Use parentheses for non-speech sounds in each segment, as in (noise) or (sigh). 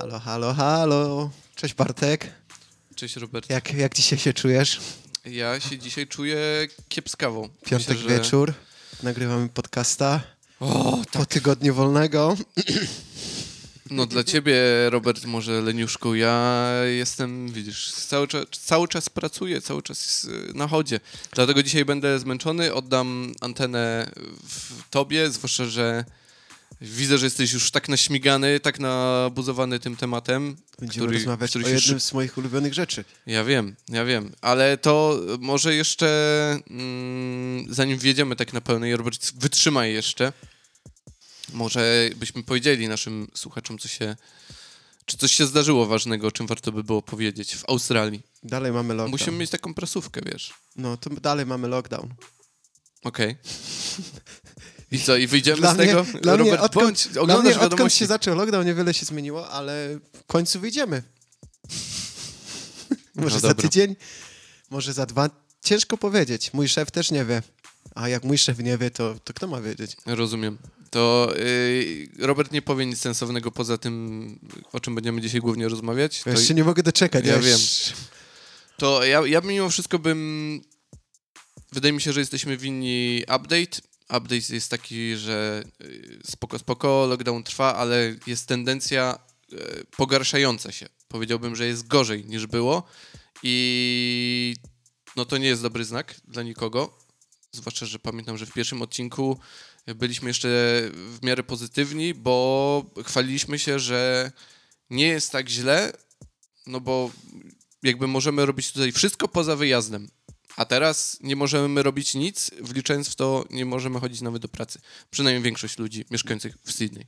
Halo, halo, halo. Cześć Bartek. Cześć Robert. Jak, jak dzisiaj się czujesz? Ja się dzisiaj czuję kiepskawo. Piątek Myślę, że- wieczór. Nagrywamy podcasta O, po tak. tygodniu wolnego. No dla ciebie, Robert, może leniuszku, ja jestem, widzisz, cały czas, cały czas pracuję, cały czas y, na chodzie. Dlatego dzisiaj będę zmęczony, oddam antenę w tobie, zwłaszcza, że widzę, że jesteś już tak naśmigany, tak nabuzowany tym tematem. Będziemy który- rozmawiać który o jednym z moich ulubionych rzeczy. Ja wiem, ja wiem, ale to może jeszcze, mm, zanim wjedziemy tak na pełnej, Robert, wytrzymaj jeszcze. Może byśmy powiedzieli naszym słuchaczom, co się, czy coś się zdarzyło ważnego, o czym warto by było powiedzieć w Australii. Dalej mamy lockdown. Musimy mieć taką prasówkę, wiesz. No to dalej mamy lockdown. Okej. (laughs) I co, i wyjdziemy Dla z mnie- tego? dla mnie Robert, odkąd- bądź, Dla mnie odkąd wiadomości. się zaczął lockdown niewiele się zmieniło, ale w końcu wyjdziemy. (laughs) Może No za dobra. tydzień, może za dwa. Ciężko powiedzieć. Mój szef też nie wie. A jak mój szef nie wie, to, to kto ma wiedzieć? Rozumiem. To y, Robert nie powie nic sensownego poza tym, o czym będziemy dzisiaj głównie rozmawiać. Ja To- jeszcze nie mogę doczekać. Ja już- wiem. To ja, ja mimo wszystko bym. Wydaje mi się, że jesteśmy winni update. Update jest taki, że y, spoko, spoko, lockdown trwa, ale jest tendencja y, pogarszająca się. Powiedziałbym, że jest gorzej niż było i no to nie jest dobry znak dla nikogo. Zwłaszcza, że pamiętam, że w pierwszym odcinku byliśmy jeszcze w miarę pozytywni, bo chwaliliśmy się, że nie jest tak źle, no bo jakby możemy robić tutaj wszystko poza wyjazdem. A teraz nie możemy robić nic, wliczając w to, nie możemy chodzić nawet do pracy. Przynajmniej większość ludzi mieszkających w Sydney.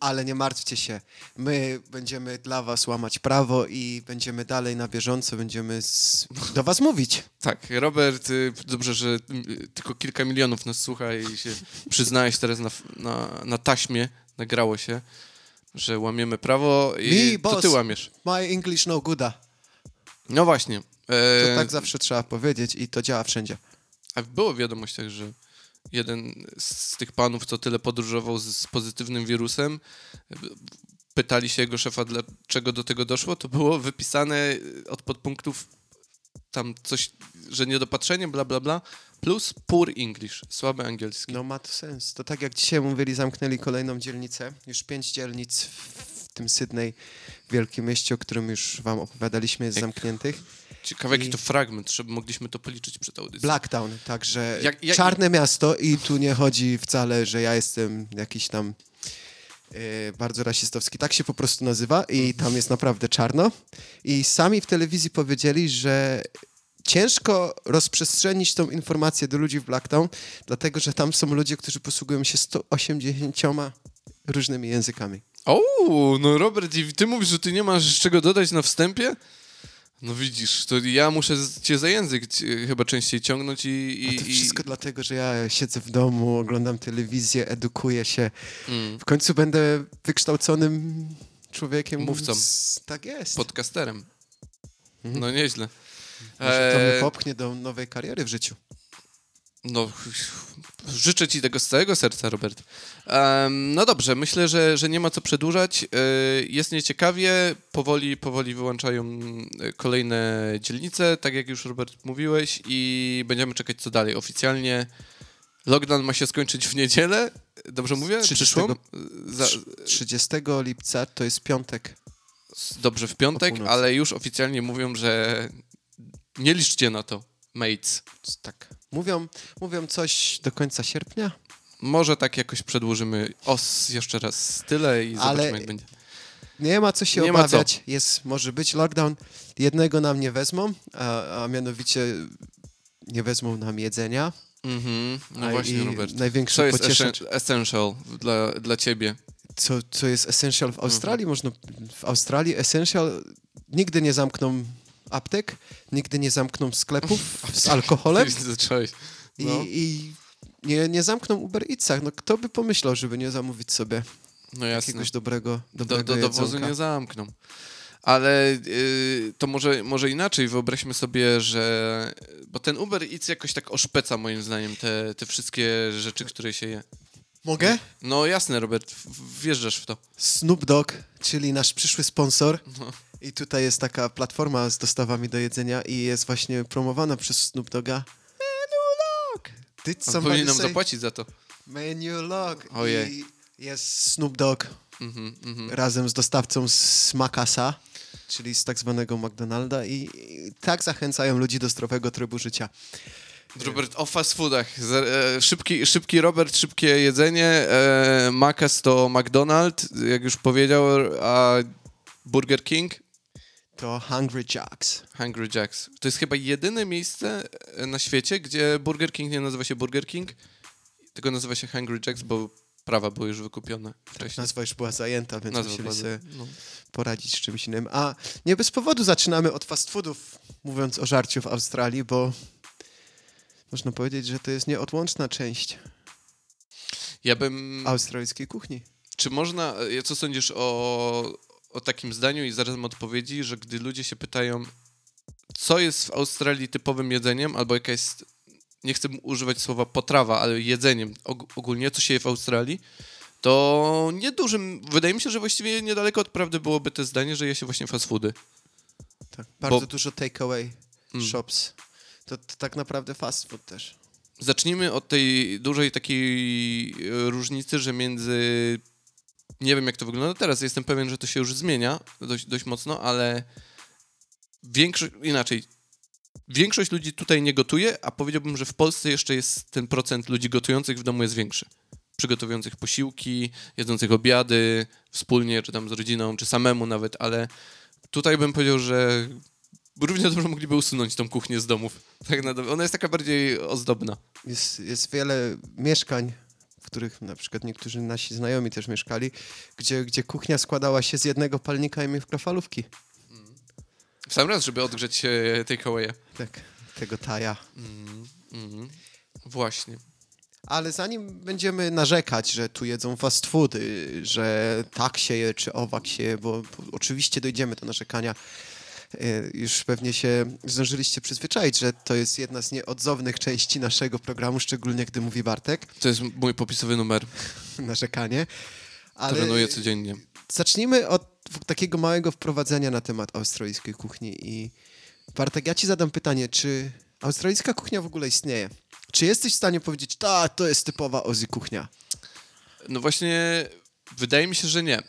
Ale nie martwcie się. My będziemy dla was łamać prawo i będziemy dalej na bieżąco, będziemy z... do was mówić. Tak, Robert, y, dobrze, że y, tylko kilka milionów nas słucha i się przyznałeś teraz na, na, na taśmie, nagrało się, że łamiemy prawo i Mi, to boss. ty łamiesz. My English no gooda. No właśnie. To E, tak zawsze trzeba powiedzieć i to działa wszędzie. A było w wiadomościach, że jeden z tych panów, co tyle podróżował z, z pozytywnym wirusem, pytali się jego szefa, dlaczego do tego doszło, to było wypisane od podpunktów tam coś, że niedopatrzenie, bla, bla, bla, plus poor English, słaby angielski. No ma to sens. To tak jak dzisiaj mówili, zamknęli kolejną dzielnicę. Już pięć dzielnic w w tym Sydney, wielkim mieście, o którym już wam opowiadaliśmy, jest Jak- zamkniętych. Ciekawe, jaki i- to fragment, żeby mogliśmy to policzyć przed audycją. Blacktown, także Jak- jak- czarne miasto i tu nie chodzi wcale, że ja jestem jakiś tam e, bardzo rasistowski. Tak się po prostu nazywa i tam jest naprawdę czarno. I sami w telewizji powiedzieli, że ciężko rozprzestrzenić tą informację do ludzi w Blacktown, dlatego że tam są ludzie, którzy posługują się 180 różnymi językami. O, no Robert, i ty mówisz, że ty nie masz czego dodać na wstępie? No widzisz, to ja muszę cię za język chyba częściej ciągnąć i... i A to i- wszystko dlatego, że ja siedzę w domu, oglądam telewizję, edukuję się. Mm, W końcu będę wykształconym człowiekiem. Mówcą. Z... Tak jest. podcasterem. Mhm. No nieźle. Może to mnie Eee, popchnie do nowej kariery w życiu. No, życzę ci tego z całego serca, Robert. Em, no dobrze, myślę, że, że nie ma co przedłużać. E, Jest nieciekawie, powoli, powoli wyłączają kolejne dzielnice, tak jak już Robert mówiłeś i będziemy czekać co dalej. Oficjalnie lockdown ma się skończyć w niedzielę, dobrze mówię? 30 Przyszłą? Za, 30 lipca to jest piątek. dobrze, w piątek, ale już oficjalnie mówią, że nie liczcie na to, mates. Tak. Mówią, mówią coś do końca sierpnia, Może tak jakoś przedłużymy os jeszcze raz tyle i Ale- zobaczymy, jak będzie. nie ma co się Nie obawiać. Jest, może być lockdown. Jednego nam nie wezmą, a, a mianowicie nie wezmą nam jedzenia. Mhm, no a właśnie, Robert. Największy Co jest pocieszacz. essential dla, dla ciebie? co, co jest essential w Mhm. Australii. Można, w Australii essential nigdy nie zamkną aptek, nigdy nie zamkną sklepów (laughs) z alkoholem zacząłeś. i, No, i nie, nie zamkną Uber Eatsach. No kto by pomyślał, żeby nie zamówić sobie no jasne. jakiegoś dobrego, Do, dobrego do, do wozu jedzonka? nie zamkną. Ale y, to może, może inaczej. Wyobraźmy sobie, że... Bo ten Uber Eats jakoś tak oszpeca moim zdaniem te, te wszystkie rzeczy, które się je. Mogę? No jasne, Robert, wjeżdżasz w to. Snoop Dogg, czyli nasz przyszły sponsor. No. I tutaj jest taka platforma z dostawami do jedzenia i jest właśnie promowana przez Snoop Dogga. Menu Log! Did somebody powinien nam say zapłacić za to. Menu Log. Ojej. I jest Snoop Dogg Mhm, mhm. razem z dostawcą z Makasa, czyli z tak zwanego McDonalda i, i tak zachęcają ludzi do zdrowego trybu życia. Robert, o fast foodach. E, Szybki, szybki Robert, szybkie jedzenie. E, Macas to McDonald's, jak już powiedział, a Burger King, To Hungry Jacks. Hungry Jacks. To jest chyba jedyne miejsce e, na świecie, gdzie Burger King nie nazywa się Burger King, tylko nazywa się Hungry Jacks, bo prawa były już wykupione wcześniej. Nazwa już była zajęta, więc Nazwa musieli sobie no. poradzić z czymś innym. A nie bez powodu zaczynamy od fast foodów, mówiąc o żarciu w Australii, bo można powiedzieć, że to jest nieodłączna część Ja bym... australijskiej kuchni. Czy można, e, co sądzisz o, o takim zdaniu i zarazem odpowiedzi, że gdy ludzie się pytają, co jest w Australii typowym jedzeniem, albo jaka jest, nie chcę używać słowa potrawa, ale jedzeniem og- ogólnie, co się je w Australii, to niedużym, wydaje mi się, że właściwie niedaleko od prawdy byłoby to zdanie, że je się właśnie fast foody. Tak. Bardzo Bo- dużo takeaway Mm. shops. To, to tak naprawdę fast food też. Zacznijmy od tej dużej takiej e, różnicy, że między. Nie wiem, jak to wygląda teraz. Jestem pewien, że to się już zmienia dość, dość mocno, ale większość. Inaczej. Większość ludzi tutaj nie gotuje, a powiedziałbym, że w Polsce jeszcze jest ten procent ludzi gotujących w domu jest większy. Przygotowujących posiłki, jedzących obiady wspólnie, czy tam z rodziną, czy samemu nawet, ale tutaj bym powiedział, że równie dobrze mogliby usunąć tą kuchnię z domów. Tak na, ona jest taka bardziej ozdobna. Jest, jest wiele mieszkań, których na przykład niektórzy nasi znajomi też mieszkali, gdzie, gdzie kuchnia składała się z jednego palnika i mikrofalówki. W sam raz, żeby odgrzeć e, takeawaya. Tak, tego taja. Mm, mm. Właśnie. Ale zanim będziemy narzekać, że tu jedzą fast foody, że tak się je, czy owak się je, bo, bo oczywiście dojdziemy do narzekania, już pewnie się zdążyliście przyzwyczaić, że to jest jedna z nieodzownych części naszego programu, szczególnie gdy mówi Bartek, To jest mój popisowy numer. (laughs) narzekanie. Ale Trenuję codziennie. zacznijmy od takiego małego wprowadzenia na temat australijskiej kuchni. I Bartek, ja ci zadam pytanie, czy australijska kuchnia w ogóle istnieje? Czy jesteś w stanie powiedzieć, tak, to jest typowa Ozzy kuchnia? No właśnie, wydaje mi się, że nie.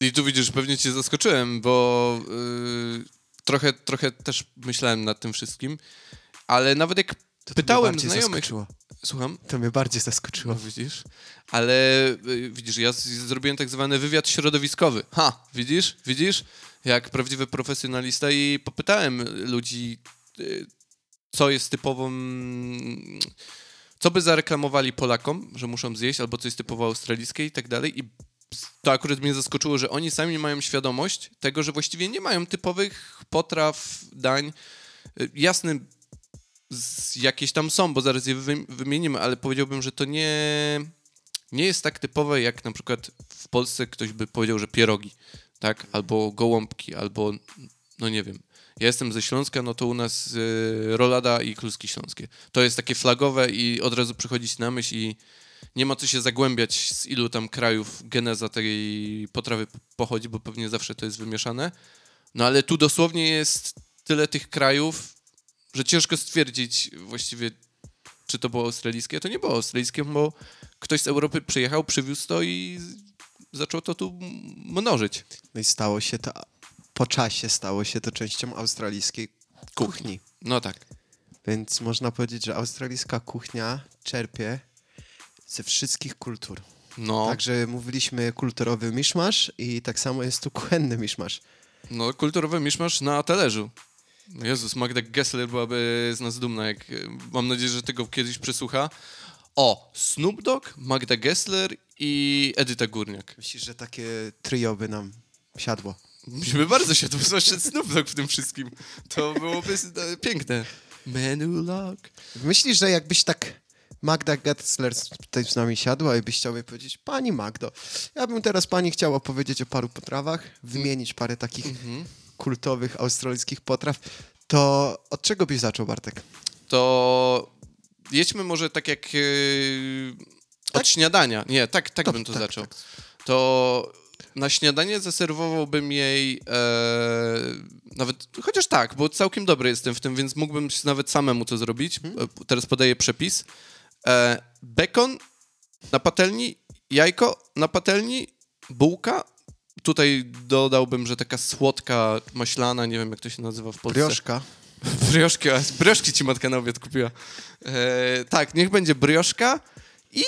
I tu widzisz, pewnie cię zaskoczyłem, bo yy, trochę, trochę też myślałem nad tym wszystkim, ale nawet jak To mnie pytałem bardziej znajomych... Zaskoczyło. Słucham? To mnie bardziej zaskoczyło. No widzisz? Ale y, widzisz, ja z- zrobiłem tak zwany wywiad środowiskowy. Ha, widzisz? Widzisz? Jak prawdziwy profesjonalista i popytałem ludzi, y, co jest typową... Co by zareklamowali Polakom, że muszą zjeść, albo co jest typowo australijskie i tak dalej. I to akurat mnie zaskoczyło, że oni sami mają świadomość tego, że właściwie nie mają typowych potraw, dań. Y, Jasny z jakieś tam są, bo zaraz je wy, wymienimy, ale powiedziałbym, że to nie, nie jest tak typowe, jak na przykład w Polsce ktoś by powiedział, że pierogi, tak? Albo gołąbki, albo no nie wiem. Ja jestem ze Śląska, no to u nas y, rolada i kluski śląskie. To jest takie flagowe i od razu przychodzi na myśl i nie ma co się zagłębiać, z ilu tam krajów geneza tej potrawy pochodzi, bo pewnie zawsze to jest wymieszane. No ale tu dosłownie jest tyle tych krajów, że ciężko stwierdzić właściwie, czy to było australijskie. To nie było australijskie, bo ktoś z Europy przyjechał, przywiózł to i zaczął to tu mnożyć. No i stało się to, po czasie stało się to częścią australijskiej kuchni. No tak. Więc można powiedzieć, że australijska kuchnia czerpie ze wszystkich kultur. No, Także mówiliśmy kulturowy miszmasz i tak samo jest tu kuchenny miszmasz. no kulturowy miszmasz na talerzu. Jezus, Magda Gessler byłaby z nas dumna, jak mam nadzieję, że tego kiedyś przesłucha. O, Snoop Dogg, Magda Gessler i Edyta Górniak. Myślisz, że takie trio by nam siadło? Myśmy bardzo tu zwłaszcza Snoop Dogg w tym wszystkim. To byłoby e, piękne. Menu lock. Myślisz, że jakbyś tak Magda Getzler tutaj z nami siadła i byś chciał jej powiedzieć, pani Magdo, ja bym teraz pani chciał opowiedzieć o paru potrawach, wymienić parę takich Mhm. kultowych australijskich potraw, to od czego byś zaczął, Bartek? to jedźmy może tak jak... e, Od śniadania. Nie, tak, tak Dobrze, bym to tak, zaczął. tak. To na śniadanie zaserwowałbym jej e, nawet, chociaż tak, bo całkiem dobry jestem w tym, więc mógłbym się nawet samemu to zrobić. E, Teraz podaję przepis. E, bekon na patelni, jajko na patelni, bułka. Tutaj dodałbym, że taka słodka, maślana, nie wiem jak to się nazywa w Polsce. Brioszka. (laughs) Brioszki, brioszki ci matka na obiad kupiła. E, tak, niech będzie brioszka i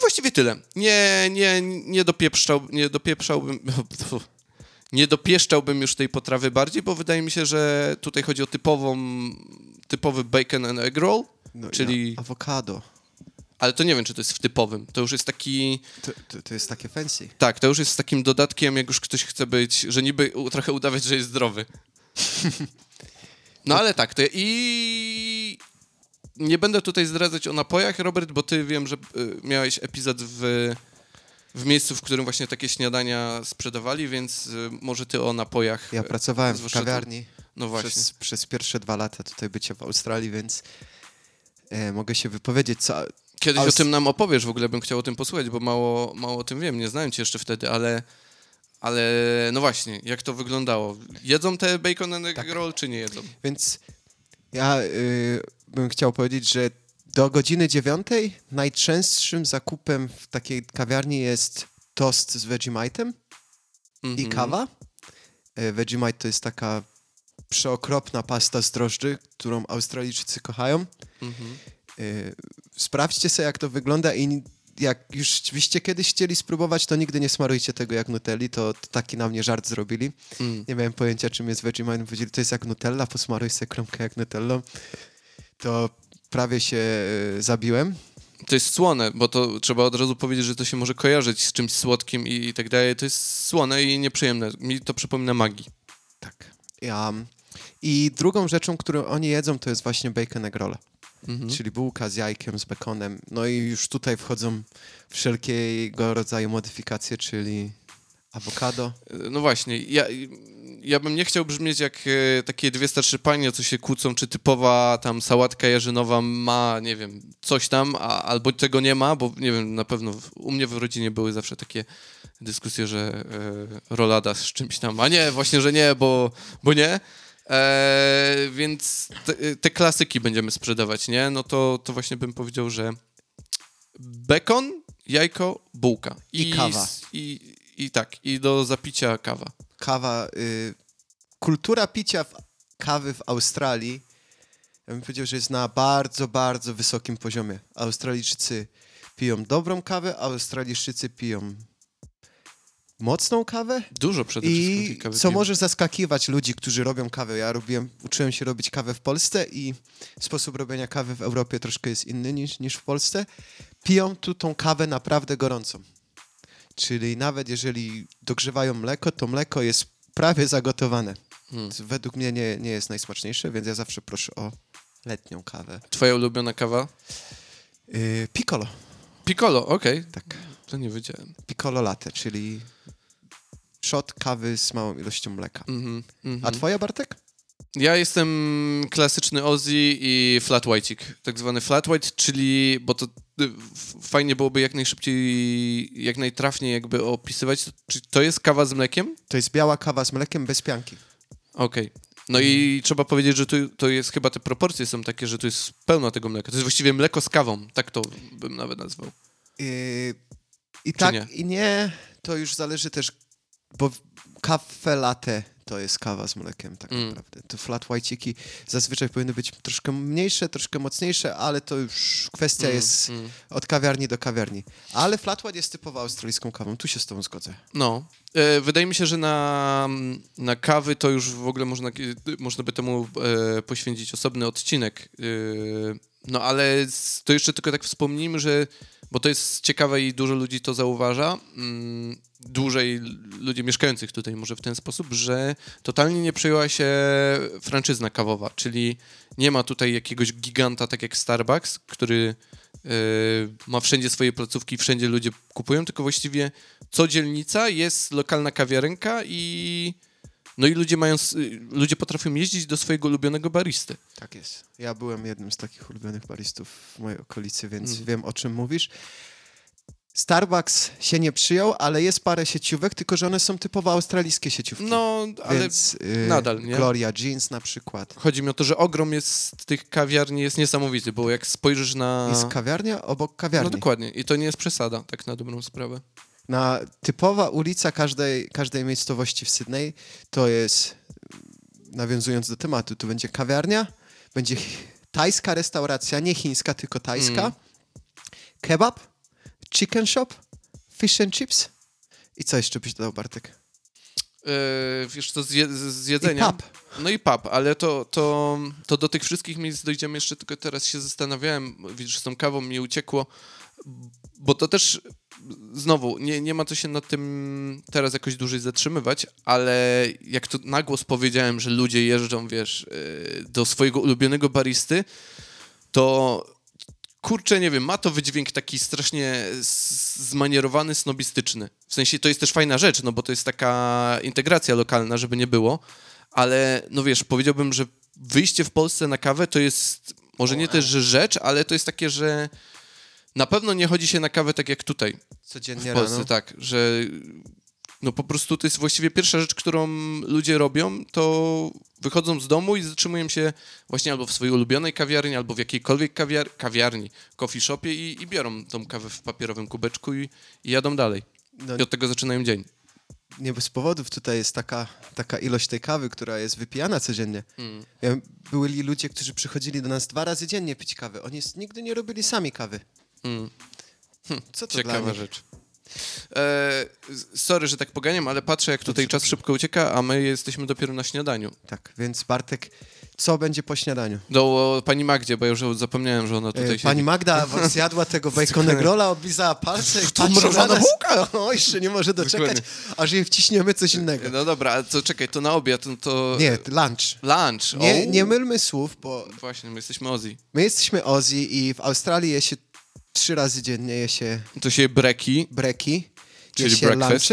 właściwie tyle. Nie, nie, nie dopieprzał, nie dopieprzałbym, (laughs) nie dopieszczałbym już tej potrawy bardziej, bo wydaje mi się, że tutaj chodzi o typową, typowy bacon and egg roll, No, Czyli- awokado. Ale to nie wiem, czy to jest w typowym. To już jest taki, To, to, to jest takie fancy. tak, to już jest takim dodatkiem, jak już ktoś chce być, że niby trochę udawać, że jest zdrowy. No ale tak, to i nie będę tutaj zdradzać o napojach, Robert, bo ty wiem, że y, miałeś epizod w, w miejscu, w którym właśnie takie śniadania sprzedawali, więc y, może ty o napojach. Ja pracowałem w kawiarni No właśnie. przez, przez pierwsze dwa lata tutaj bycia w Australii, więc e, mogę się wypowiedzieć, co... Kiedyś o tym nam opowiesz, w ogóle bym chciał o tym posłuchać, bo mało, mało o tym wiem, nie znałem cię jeszcze wtedy, ale, ale no właśnie, jak to wyglądało? Jedzą te bacon and egg Tak. roll, czy nie jedzą? Więc ja y, bym chciał powiedzieć, że do godziny dziewiątej najczęstszym zakupem w takiej kawiarni jest tost z Vegemite'em i Mhm. kawa. E, Vegemite to jest taka przeokropna pasta z drożdży, którą Australijczycy kochają. Mhm. Y, Sprawdźcie sobie, jak to wygląda i jak już byście kiedyś chcieli spróbować, to nigdy nie smarujcie tego jak Nutelli, to, to taki na mnie żart zrobili. Mm. Nie miałem pojęcia, czym jest Vegemite. Powiedzieli, to jest jak Nutella, posmaruj sobie kromkę jak Nutellą. To prawie się y, zabiłem. To jest słone, bo to trzeba od razu powiedzieć, że to się może kojarzyć z czymś słodkim i, i tak dalej. To jest słone i nieprzyjemne. Mi to przypomina magii. Tak. Ja, I drugą rzeczą, którą oni jedzą, to jest właśnie bacon egg roll. Mhm. czyli bułka z jajkiem, z bekonem. No i już tutaj wchodzą wszelkiego rodzaju modyfikacje, czyli awokado. No właśnie, ja, ja bym nie chciał brzmieć jak e, takie dwie starsze panie, co się kłócą, czy typowa tam sałatka jarzynowa ma, nie wiem, coś tam, a, albo tego nie ma, bo nie wiem, na pewno w, u mnie w rodzinie były zawsze takie dyskusje, że e, rolada z czymś tam, a nie, właśnie, że nie, bo, bo nie. E, więc te, te klasyki będziemy sprzedawać, nie? No to, to właśnie bym powiedział, że bekon, jajko, bułka. I kawa. s- I, I tak, i do zapicia kawa. Kawa, y, kultura picia w, kawy w Australii, ja bym powiedział, że jest na bardzo, bardzo wysokim poziomie. Australijczycy piją dobrą kawę, Australijczycy piją mocną kawę Dużo przede wszystkim I kawy co piłem. może zaskakiwać ludzi, którzy robią kawę. Ja robiłem, uczyłem się robić kawę w Polsce i sposób robienia kawy w Europie troszkę jest inny niż, niż w Polsce. Piją tu tą kawę naprawdę gorącą. Czyli nawet jeżeli dogrzewają mleko, to mleko jest prawie zagotowane. Hmm. Według mnie nie, nie jest najsmaczniejsze, więc ja zawsze proszę o letnią kawę. Twoja ulubiona kawa? Yy, piccolo, Piccolo, okej. tak. To nie wiedziałem. Piccolo latte, czyli shot kawy z małą ilością mleka. Mhm, mhm. A twoja, Bartek? Ja jestem klasyczny Ozzy i flat white'ik, tak zwany flat white, czyli, bo to y, fajnie byłoby jak najszybciej, jak najtrafniej jakby opisywać, czy to jest kawa z mlekiem? To jest biała kawa z mlekiem bez pianki. Okej. No i trzeba powiedzieć, że to, to jest chyba te proporcje są takie, że to jest pełno tego mleka. To jest właściwie mleko z kawą, tak to bym nawet nazwał. Yy, I tak, nie? i nie, to już zależy też, bo kafe latte to jest kawa z mlekiem tak Mm. naprawdę. To flat white'iki zazwyczaj powinny być troszkę mniejsze, troszkę mocniejsze, ale to już kwestia Mm, jest mm. od kawiarni do kawiarni. Ale flat white jest typowo australijską kawą, tu się z tobą zgodzę. No. E, wydaje mi się, że na, na kawy to już w ogóle można, można by temu e, poświęcić osobny odcinek. E, no ale to jeszcze tylko tak wspomnijmy, że bo to jest ciekawe i dużo ludzi to zauważa, mm, dłużej ludzi mieszkających tutaj może w ten sposób, że totalnie nie przejęła się franczyzna kawowa, czyli nie ma tutaj jakiegoś giganta tak jak Starbucks, który e, ma wszędzie swoje placówki, wszędzie ludzie kupują, tylko właściwie co dzielnica jest lokalna kawiarenka i no i ludzie mają, s- ludzie potrafią jeździć do swojego ulubionego baristy. Tak jest. Ja byłem jednym z takich ulubionych baristów w mojej okolicy, więc Mhm. wiem o czym mówisz. Starbucks się nie przyjął, ale jest parę sieciówek, tylko że one są typowo australijskie sieciówki. No, ale Więc y, nadal, nie? Gloria Jeans na przykład. chodzi mi o to, że ogrom jest tych kawiarni jest niesamowity, bo jak spojrzysz na... Jest kawiarnia obok kawiarni. No dokładnie. I to nie jest przesada, tak na dobrą sprawę. Na typowa ulica każdej, każdej miejscowości w Sydney to jest, nawiązując do tematu, to będzie kawiarnia, będzie tajska restauracja, nie chińska, tylko tajska, Mm. kebab, chicken shop, fish and chips i co jeszcze byś dodał, Bartek? Yy, wiesz co, z, je, z I jedzenia... pub. No i pub, ale to, to, to do tych wszystkich miejsc dojdziemy jeszcze, tylko teraz się zastanawiałem, widzisz, z tą kawą mi uciekło, bo to też znowu, nie, nie ma co się nad tym teraz jakoś dłużej zatrzymywać, ale jak to na głos powiedziałem, że ludzie jeżdżą, wiesz, yy, do swojego ulubionego baristy, to kurczę, nie wiem, ma to wydźwięk taki strasznie zmanierowany, snobistyczny. W sensie to jest też fajna rzecz, no bo to jest taka integracja lokalna, żeby nie było, ale no wiesz, powiedziałbym, że wyjście w Polsce na kawę to jest może nie też że rzecz, ale to jest takie, że na pewno nie chodzi się na kawę tak jak tutaj Codziennie w Polsce, rano. tak, że no po prostu to jest właściwie pierwsza rzecz, którą ludzie robią, to wychodzą z domu i zatrzymują się właśnie albo w swojej ulubionej kawiarni, albo w jakiejkolwiek kawiar kawiarni, coffee shopie i, i biorą tą kawę w papierowym kubeczku i, i jadą dalej. No, I od tego zaczynają dzień. nie bez powodów tutaj jest taka, taka ilość tej kawy, która jest wypijana codziennie. Mm. Byli ludzie, którzy przychodzili do nas dwa razy dziennie pić kawę. Oni nigdy nie robili sami kawy. Mm. Co to Ciekawa rzecz. E, sorry, że tak poganiam, ale patrzę, jak tutaj czas szybko ucieka, a my jesteśmy dopiero na śniadaniu. Tak, więc Bartek, co będzie po śniadaniu? Do pani Magdzie, bo ja już zapomniałem, że ona tutaj E, siedzi. Pani Magda (laughs) zjadła tego baconek rolla, oblizała palce i patrzy na nas. bułka! (laughs) O, jeszcze nie może doczekać, Dokładnie. aż jej wciśniemy coś innego. No dobra, to czekaj, to na obiad, no to... Nie, lunch. Lunch. Nie, O! nie mylmy słów, bo Właśnie, my jesteśmy Ozzy. my jesteśmy Ozzy i w Australii je się trzy razy dziennie je się To się breki, breki, je Czyli się breakfast.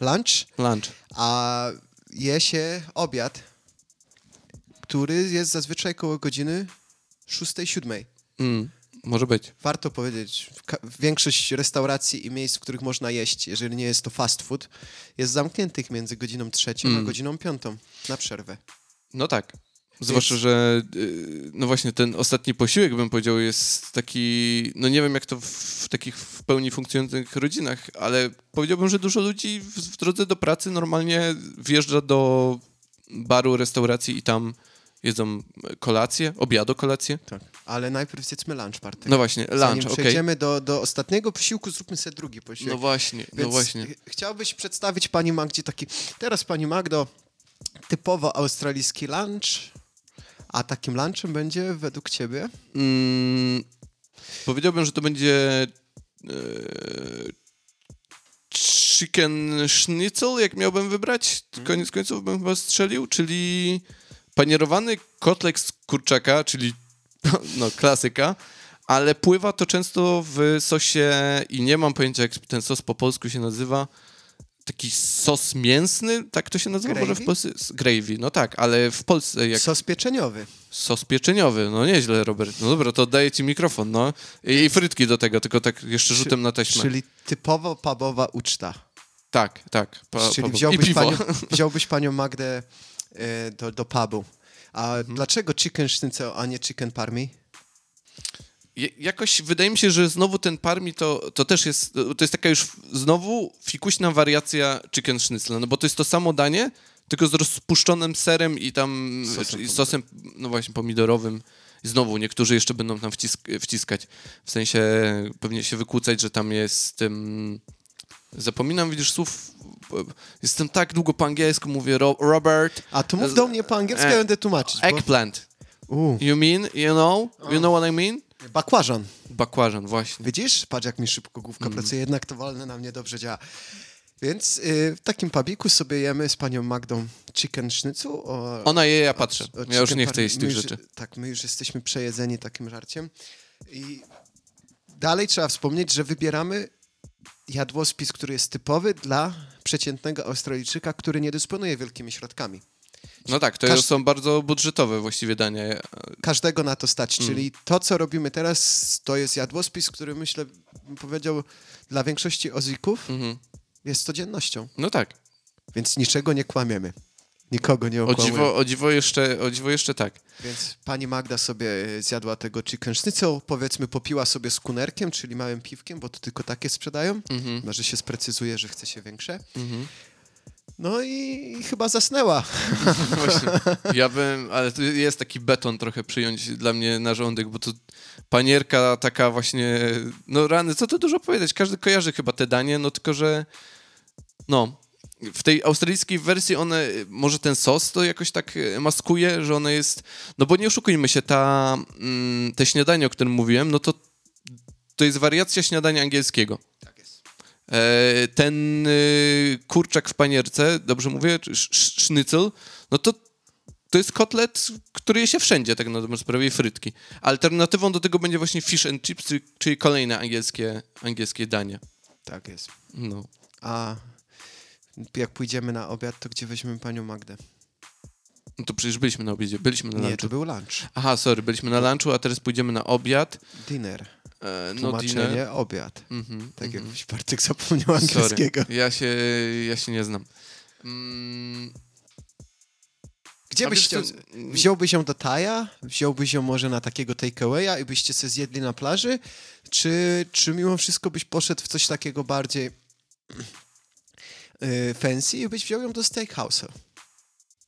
lunch, lunch. a je się obiad, który jest zazwyczaj koło godziny 6-7. Mm, może być. Warto powiedzieć, większość restauracji i miejsc, w których można jeść, jeżeli nie jest to fast food, jest zamkniętych między godziną trzecią a Mm. godziną piątą na przerwę. No tak. Zwłaszcza, że y, no właśnie ten ostatni posiłek, bym powiedział, jest taki, no nie wiem jak to w, takich w pełni funkcjonujących rodzinach, ale powiedziałbym, że dużo ludzi w, w drodze do pracy normalnie wjeżdża do baru, restauracji i tam jedzą kolację, obiadu kolację. Tak. Ale najpierw zjedzmy lunch, Bartek. No właśnie, Zanim lunch, okej. przejdziemy do, do ostatniego posiłku, zróbmy sobie drugi posiłek. No właśnie, no Więc właśnie. ch- chciałbyś przedstawić pani Magdzie taki... Teraz pani Magdo, typowo australijski lunch, a takim lunchem będzie według ciebie? Mm, powiedziałbym, że to będzie e, chicken schnitzel, jak miałbym wybrać. Koniec końców bym chyba strzelił, czyli panierowany kotlet z kurczaka, czyli (laughs) no, klasyka, ale pływa to często w sosie i nie mam pojęcia, jak ten sos po polsku się nazywa. Taki sos mięsny, tak to się nazywa? Może w Gravy? Polsce? Gravy, no tak, ale w Polsce jak Sos pieczeniowy. Sos pieczeniowy, no nieźle, Robert. No dobra, to oddaję ci mikrofon, no. I frytki do tego, tylko tak jeszcze rzutem na taśmę. Czyli typowo pubowa uczta. Tak, tak. Pa, Czyli wziąłbyś panią, (laughs) wziąłbyś panią Magdę e, do, do pubu. A Mhm. dlaczego chicken schnitzel, a nie chicken parmi? Jakoś wydaje mi się, że znowu ten parmi to, to też jest, to jest taka już znowu fikuśna wariacja chicken schnitzel, no bo to jest to samo danie, tylko z rozpuszczonym serem i tam Sosem i sosem, no właśnie, pomidorowym. Znowu niektórzy jeszcze będą tam wcisk wciskać. W sensie pewnie się wykłócać, że tam jest... Um, zapominam, widzisz, słów... Jestem tak długo po angielsku, mówię Ro Robert... A to mów do mnie po angielsku, ja E, będę tłumaczyć. Bo... Eggplant. U, You mean, you know? You know what I mean? Bakłażan. Bakłażan, właśnie. Widzisz? Patrz, jak mi szybko główka Mm. pracuje. Jednak to wolne na mnie dobrze działa. Więc y, w takim pubiku sobie jemy z panią Magdą chicken schnitzel. O, Ona je, ja patrzę. o Ja już nie chcę jeść tych już- rzeczy. Tak, my już jesteśmy przejedzeni takim żarciem. I dalej trzeba wspomnieć, że wybieramy jadłospis, który jest typowy dla przeciętnego Australijczyka, który nie dysponuje wielkimi środkami. No tak, to Każ- są bardzo budżetowe właściwie dania. Każdego na to stać. Mm. Czyli to, co robimy teraz, to jest jadłospis, który myślę, bym powiedział, dla większości ozików Mhm. jest codziennością. No tak. Więc niczego nie kłamiemy. Nikogo nie O okłamujemy. dziwo, o, dziwo jeszcze, o dziwo jeszcze tak. Więc pani Magda sobie e, zjadła tego chicken schnitzel, powiedzmy popiła sobie z kunerkiem, czyli małym piwkiem, bo to tylko takie sprzedają. Mhm. Może się sprecyzuje, że chce się większe. Mhm. No i chyba zasnęła. (laughs) Właśnie. (laughs) Ja bym, ale tu jest taki beton trochę przyjąć dla mnie na żołądek, bo to panierka taka właśnie, no rany, co tu dużo powiedzieć, każdy kojarzy chyba te danie, no tylko, że no, w tej australijskiej wersji one, może ten sos to jakoś tak maskuje, że one jest, no bo nie oszukujmy się, ta, mm, te śniadanie, o którym mówiłem, no to to jest wariacja śniadania angielskiego. Tak ten y, kurczak w panierce, dobrze mówię, sznycel, no to to jest kotlet, który je się wszędzie, tak na dobrą sprawę, frytki. Alternatywą do tego będzie właśnie fish and chips, czyli- kolejne angielskie, angielskie danie. Tak jest. No. A jak pójdziemy na obiad, to gdzie weźmiemy panią Magdę? no to przecież byliśmy na obiedzie, byliśmy na Nie, lunchu. to był lunch. Aha, sorry, byliśmy na lunchu, a teraz pójdziemy na obiad. Dinner. E, no, Tłumaczenie, dinner. obiad. Mhm, Tak mhm. jakbyś Bartek zapomniał angielskiego. Sorry, ja się, ja się nie znam. Mm, Gdzie a byś chciał... co, Wziąłbyś ją do Taja? Wziąłbyś ją może na takiego takeawaya i byście se zjedli na plaży? Czy, czy mimo wszystko byś poszedł w coś takiego bardziej yy, (clears throat) fancy i byś wziął ją do steakhouse'a?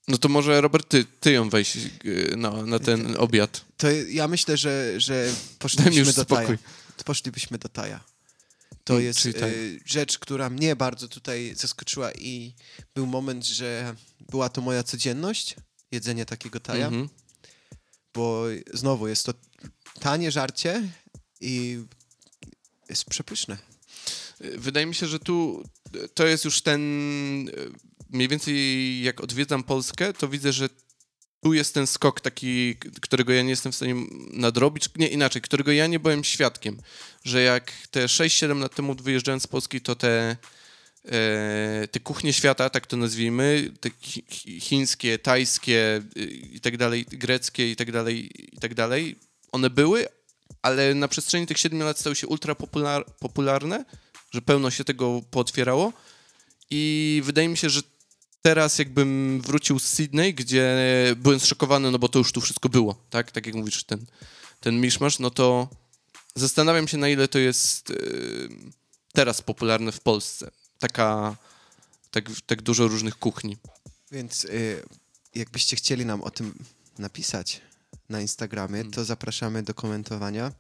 No to może, Robert, ty, ty ją weź y, na, na ten obiad. To ja myślę, że, że poszlibyśmy już do spokój. Taja. Poszlibyśmy do Taja. To Mm, jest Taj. y, rzecz, która mnie bardzo tutaj zaskoczyła i był moment, że była to moja codzienność, jedzenie takiego Taja, Mhm. bo znowu jest to tanie żarcie i jest przepyszne. Wydaje mi się, że tu to jest już ten. Mniej więcej jak odwiedzam Polskę, to widzę, że tu jest ten skok taki, którego ja nie jestem w stanie nadrobić. Nie inaczej, którego ja nie byłem świadkiem. Że jak te 6-7 lat temu wyjeżdżając z Polski, to te, e, te kuchnie świata, tak to nazwijmy, te chi- chi- chińskie, tajskie y, i tak dalej, greckie i tak dalej, i tak dalej, one były, ale na przestrzeni tych 7 lat stały się ultra popular, popularne, że pełno się tego pootwierało i wydaje mi się, że teraz jakbym wrócił z Sydney, gdzie byłem zszokowany, no bo to już tu wszystko było, tak? Tak jak mówisz, ten, ten miszmasz, no to zastanawiam się, na ile to jest yy, teraz popularne w Polsce. Taka, tak, tak dużo różnych kuchni. Więc y, jakbyście chcieli nam o tym napisać na Instagramie, Hmm. to zapraszamy do komentowania.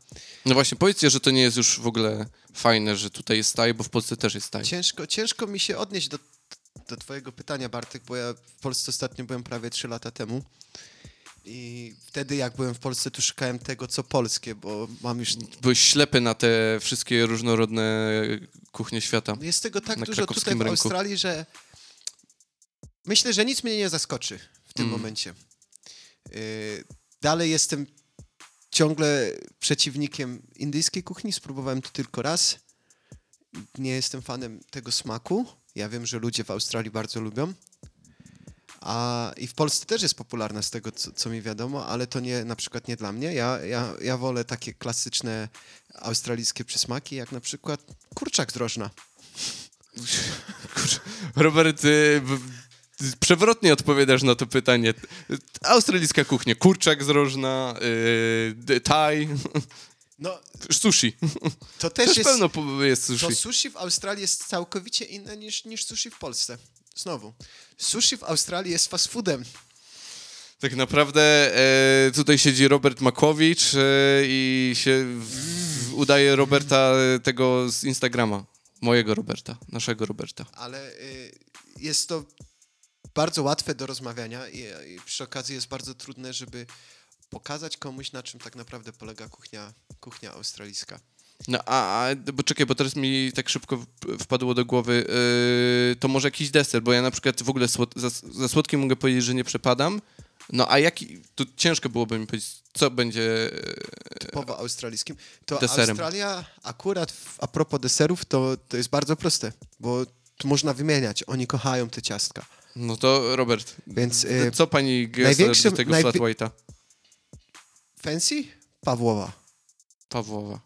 No właśnie, powiedzcie, że to nie jest już w ogóle fajne, że tutaj jest taj, bo w Polsce też jest taj. Ciężko, ciężko mi się odnieść do, do twojego pytania, Bartek, bo ja w Polsce ostatnio byłem prawie 3 lata temu. I wtedy, jak byłem w Polsce, to szukałem tego, co polskie, bo mam już... Byłeś ślepy na te wszystkie różnorodne kuchnie świata. Jest tego tak dużo tutaj w rynku. Australii, że myślę, że nic mnie nie zaskoczy w tym Mm. momencie. Y, dalej jestem ciągle przeciwnikiem indyjskiej kuchni. Spróbowałem to tylko raz. Nie jestem fanem tego smaku. Ja wiem, że ludzie w Australii bardzo lubią. A i w Polsce też jest popularna z tego, co, co mi wiadomo, ale to nie, na przykład nie dla mnie. Ja, ja, ja wolę takie klasyczne australijskie przysmaki, jak na przykład kurczak z rożna. Kurczę, Robert, y, ty przewrotnie odpowiadasz na to pytanie. Australijska kuchnia, kurczak z rożna, y, d- thai, No, sushi. to też, Też jest... pełno po- jest To sushi. sushi w Australii jest całkowicie inne niż, niż sushi w Polsce. Znowu. Sushi w Australii jest fast foodem. Tak naprawdę e, tutaj siedzi Robert Makłowicz e, i się w, w, udaje Roberta e, tego z Instagrama. Mojego Roberta, naszego Roberta. ale y, jest to bardzo łatwe do rozmawiania i, i przy okazji jest bardzo trudne, żeby pokazać komuś, na czym tak naprawdę polega kuchnia, kuchnia australijska. No a, a bo czekaj, bo teraz mi tak szybko wpadło do głowy, yy, to może jakiś deser, bo ja na przykład w ogóle słod, za, za słodkim mogę powiedzieć, że nie przepadam. No a jaki, to ciężko byłoby mi powiedzieć, co będzie... e, Typowo australijskim. To Deserem. Australia akurat w, a propos deserów to, to jest bardzo proste, bo tu można wymieniać. Oni kochają te ciastka. No to Robert, Więc y, co pani Gessler największym- do tego najwi- flat white'a? Fancy? Pawłowa. Pawłowa.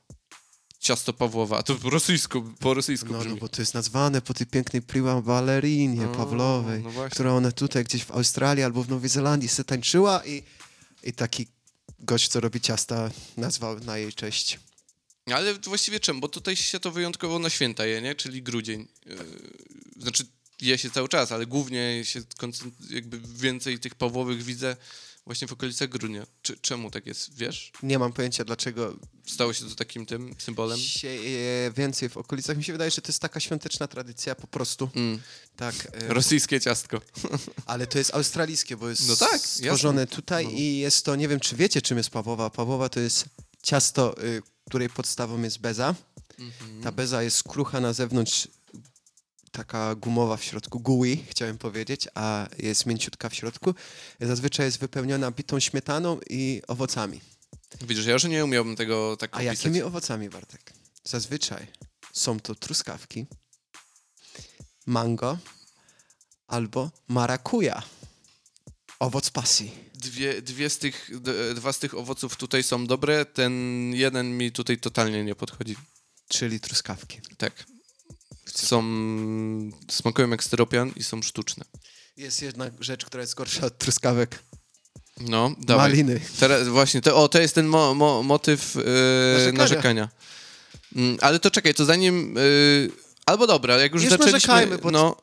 Ciasto Pawłowa, a to po rosyjsku, po rosyjsku No, brzmi. no bo to jest nazwane po tej pięknej prima ballerinie O, Pawlowej, no właśnie. która ona tutaj gdzieś w Australii albo w Nowej Zelandii se tańczyła i, i taki gość, co robi ciasta, nazwał na jej cześć. Ale właściwie czemu? Bo tutaj się to wyjątkowo na święta je, nie? Czyli grudzień. Yy, znaczy je się cały czas, ale głównie się jakby więcej tych Pawłowych widzę właśnie w okolicach grudnia. Czy, czemu tak jest, wiesz? Nie mam pojęcia, dlaczego Stało się to takim tym symbolem? sieje więcej w okolicach. Mi się wydaje, że to jest taka świąteczna tradycja po prostu. Mm. Tak, e, Rosyjskie ciastko. (laughs) ale to jest australijskie, bo jest No tak, stworzone tutaj No. i jest to, nie wiem czy wiecie czym jest Pawłowa. Pawłowa to jest ciasto, y, której podstawą jest beza. Mhm. Ta beza jest krucha na zewnątrz, taka gumowa w środku, gooey chciałem powiedzieć, a jest mięciutka w środku. Zazwyczaj jest wypełniona bitą śmietaną i owocami. Widzisz, ja już nie umiałbym tego tak A opisać. jakimi owocami, Bartek? Zazwyczaj są to truskawki, mango albo marakuja. Owoc pasji. Dwie, dwie z tych, dwa z tych owoców tutaj są dobre, ten jeden mi tutaj totalnie nie podchodzi. Czyli truskawki. Tak. Są, smakują jak styropian i są sztuczne. Jest jedna rzecz, która jest gorsza od truskawek. No, dawaj. Maliny. Teraz właśnie, to, o, to jest ten mo, mo, motyw e, Narzekania. narzekania. Mm, ale to czekaj, to zanim... e, albo dobra, jak już, Już zaczęliśmy... bo no,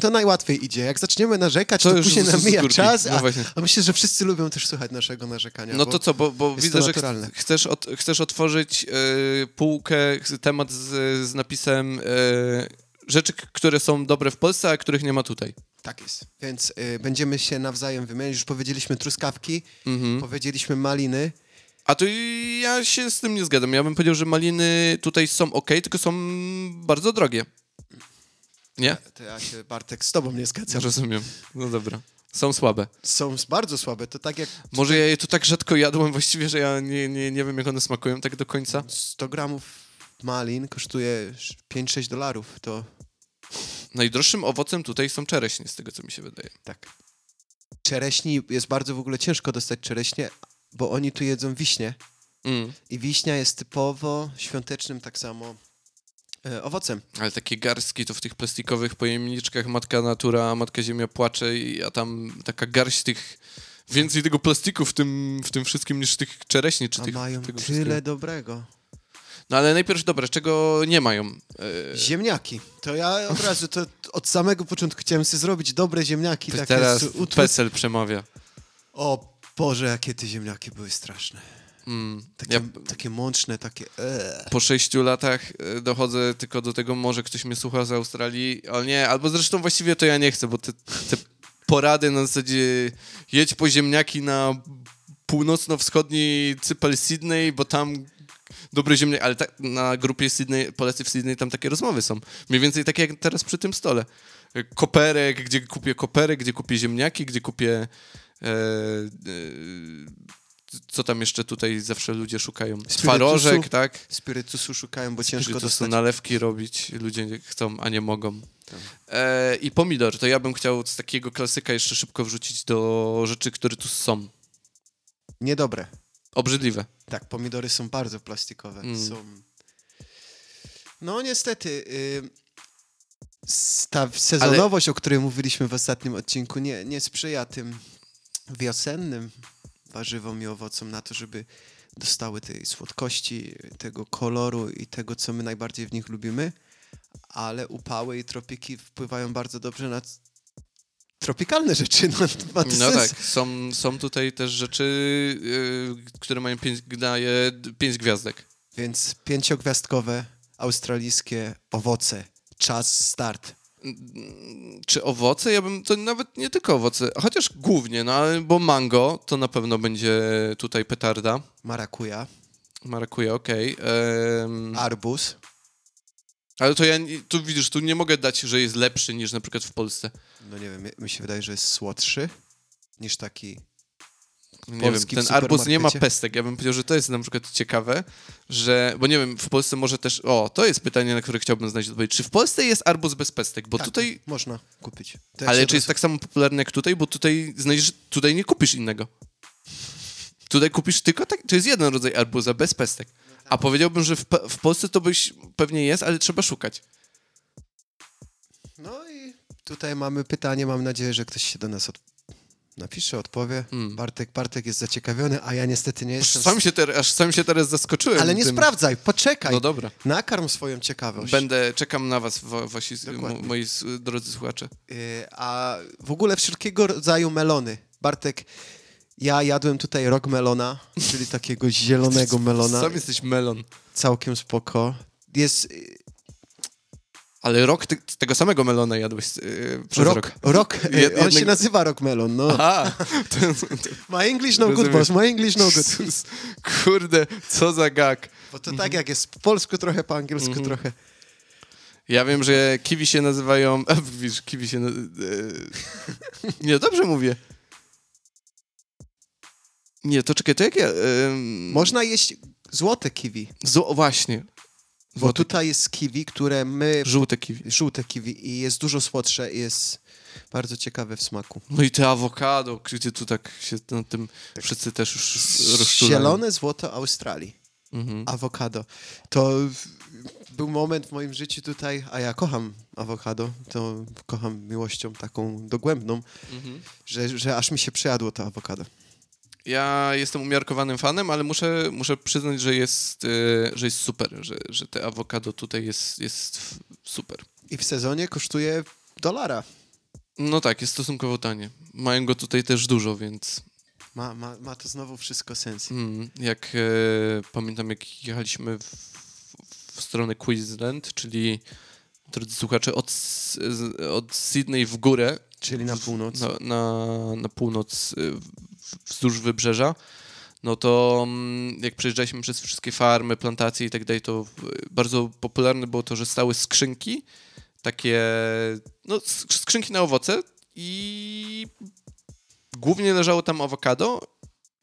to, najłatwiej idzie. Jak zaczniemy narzekać, To to, już później z- z nam mija górki. czas, No a, myślę, że wszyscy lubią też słuchać naszego narzekania. no to co, bo, bo widzę, że chcesz, chcesz otworzyć e, półkę, temat z, z napisem e, rzeczy, które są dobre w Polsce, a których nie ma tutaj. Tak jest. Więc y, będziemy się nawzajem wymieniać. Już powiedzieliśmy truskawki, Mhm. powiedzieliśmy maliny. A to ja się z tym nie zgadzam. Ja bym powiedział, że maliny tutaj są ok, tylko są bardzo drogie. Nie? To ja się, Bartek, z tobą nie zgadzam. Rozumiem. No dobra. Są słabe. Są bardzo słabe. To tak jak Może ja je tu tak rzadko jadłem właściwie, że ja nie, nie, nie wiem, jak one smakują tak do końca. 100 gramów malin kosztuje 5-6 dolarów. To Najdroższym owocem tutaj są czereśnie, z tego co mi się wydaje. tak. Czereśni jest bardzo w ogóle ciężko dostać czereśnie, bo oni tu jedzą wiśnie. Mm. I wiśnia jest typowo świątecznym tak samo e, owocem. Ale takie garstki to w tych plastikowych pojemniczkach Matka Natura, Matka Ziemia płacze, i- a tam taka garść tych... Więcej tego plastiku w tym, w tym wszystkim niż tych czereśni, czy A tych, mają tyle wszystkiego. dobrego. No ale najpierw, dobra, czego nie mają? E, Ziemniaki. To ja od razu, to od samego początku chciałem sobie zrobić dobre ziemniaki. Takie teraz z PESEL przemawia. O Boże, jakie te ziemniaki były straszne. Mm. Takie, Ja takie mączne, takie... Ee. po sześciu latach e, dochodzę tylko do tego, może ktoś mnie słucha z Australii, ale nie, albo zresztą właściwie to ja nie chcę, bo te, te porady na zasadzie jedź po ziemniaki na północno-wschodni cypel Sydney, bo tam dobre ziemniaki, ale tak, na grupie Sydney, Polacy w Sydney tam takie rozmowy są. Mniej więcej takie jak teraz przy tym stole. Koperek, gdzie kupię koperek, gdzie kupię ziemniaki, gdzie kupię co tam jeszcze tutaj zawsze ludzie szukają? Twarożek, tak? Spirytusu szukają, bo ciężko Spirytusu, dostać. nalewki robić, ludzie nie chcą, a nie mogą. Tak. E, I pomidor, to ja bym chciał z takiego klasyka jeszcze szybko wrzucić do rzeczy, które tu są. Niedobre. Obrzydliwe. Tak, pomidory są bardzo plastikowe. Mm. Są... No niestety, y, ta sezonowość, o której mówiliśmy w ostatnim odcinku, nie, nie sprzyja tym wiosennym warzywom i owocom na to, żeby dostały tej słodkości, tego koloru i tego, co my najbardziej w nich lubimy, ale upały i tropiki wpływają bardzo dobrze na tropikalne rzeczy. No, ma to No tak, są, są tutaj też rzeczy, y, które mają pięć, daje pięć gwiazdek. Więc pięciogwiazdkowe australijskie owoce. Czas start. Czy owoce? Ja bym, to nawet nie tylko owoce, chociaż głównie, no ale, bo mango to na pewno będzie tutaj petarda. Marakuja, Marakuja, okej. Em, arbuz. Ale to ja, tu widzisz, tu nie mogę dać, że jest lepszy niż na przykład w Polsce. No nie wiem, mi się wydaje, że jest słodszy niż taki nie wiem, ten arbuz nie ma pestek. Ja bym powiedział, że to jest na przykład ciekawe, że, bo nie wiem, w Polsce może też, o, to jest pytanie, na które chciałbym znaleźć odpowiedź. Czy w Polsce jest arbuz bez pestek? Bo Tak, tutaj, Można kupić. Ale czy jest tak samo popularny jak tutaj? Bo tutaj znajdziesz, tutaj nie kupisz innego. Tutaj kupisz tylko tak, to jest jeden rodzaj arbuza, bez pestek. A powiedziałbym, że w, w Polsce to byś pewnie jest, ale trzeba szukać. No i tutaj mamy pytanie, mam nadzieję, że ktoś się do nas od... napisze, odpowie. Mm. Bartek, Bartek jest zaciekawiony, a ja niestety nie jestem... Sam się aż sam się teraz zaskoczyłem. Ale nie tym. sprawdzaj, poczekaj. No dobra. Nakarm swoją ciekawość. Będę, czekam na was, wa- wasi, moi drodzy słuchacze. Y, A w ogóle wszelkiego rodzaju melony. Bartek, ja jadłem tutaj rok melona, czyli takiego zielonego melona. Sam jesteś melon. Całkiem spoko. Jest y, Ale rok ty, tego samego melona jadłeś yy, przez rok. rok, rok, y, Jed- on jednego- się nazywa rok melon, no. Aha, (laughs) to, to, My English no good, Rozumiem. boss, my English no good. Kurde, co za gag. Bo to tak jak jest po polsku trochę, po angielsku Mhm. trochę. Ja wiem, że kiwi się nazywają... (laughs) A, widzisz, kiwi się... e, nie, dobrze mówię. Nie, to czekaj, to jak ja... Można jeść złote kiwi, Zło, właśnie. Bo Złote, tutaj jest kiwi, które my... żółte kiwi. Żółte kiwi i jest dużo słodsze i jest bardzo ciekawe w smaku. No i te awokado, gdzie tu tak się na tym wszyscy też już rozczulają. Zielone złoto Australii. Mhm. awokado. To był moment w moim życiu tutaj, a ja kocham awokado, to kocham miłością taką dogłębną, Mhm. że, że aż mi się przejadło to awokado. Ja jestem umiarkowanym fanem, ale muszę, muszę przyznać, że jest, e, że jest super, że, że te awokado tutaj jest, jest super. I w sezonie kosztuje dolara. No tak, jest stosunkowo tanie. Mają go tutaj też dużo, więc Ma, ma, ma to znowu wszystko sens. mm, jak e, pamiętam, jak jechaliśmy w, w stronę Queensland, czyli drodzy słuchacze, od, od Sydney w górę, Czyli na północ. na, na, na północ w- wzdłuż wybrzeża, no to mm, jak przejeżdżaliśmy przez wszystkie farmy, plantacje i tak dalej, to bardzo popularne było to, że stały skrzynki, takie, no sk- skrzynki na owoce i głównie leżało tam awokado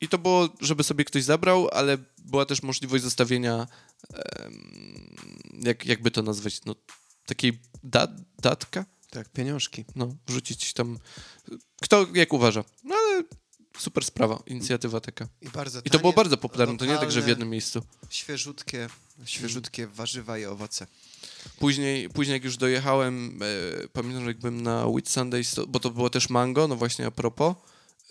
i to było, żeby sobie ktoś zabrał, ale była też możliwość zostawienia, jak, jakby to nazwać, no takiej dat, datka? Tak, pieniążki. no, wrzucić tam. Kto jak uważa. No ale super sprawa, inicjatywa taka. I bardzo I to było tanie, bardzo popularne, to nie tak, że w lokalne, jednym miejscu. Świeżutkie, świeżutkie warzywa i owoce. Później, później jak już dojechałem, e, pamiętam, że jak byłem na Wheat Sundays, to, bo to było też mango, no właśnie a propos,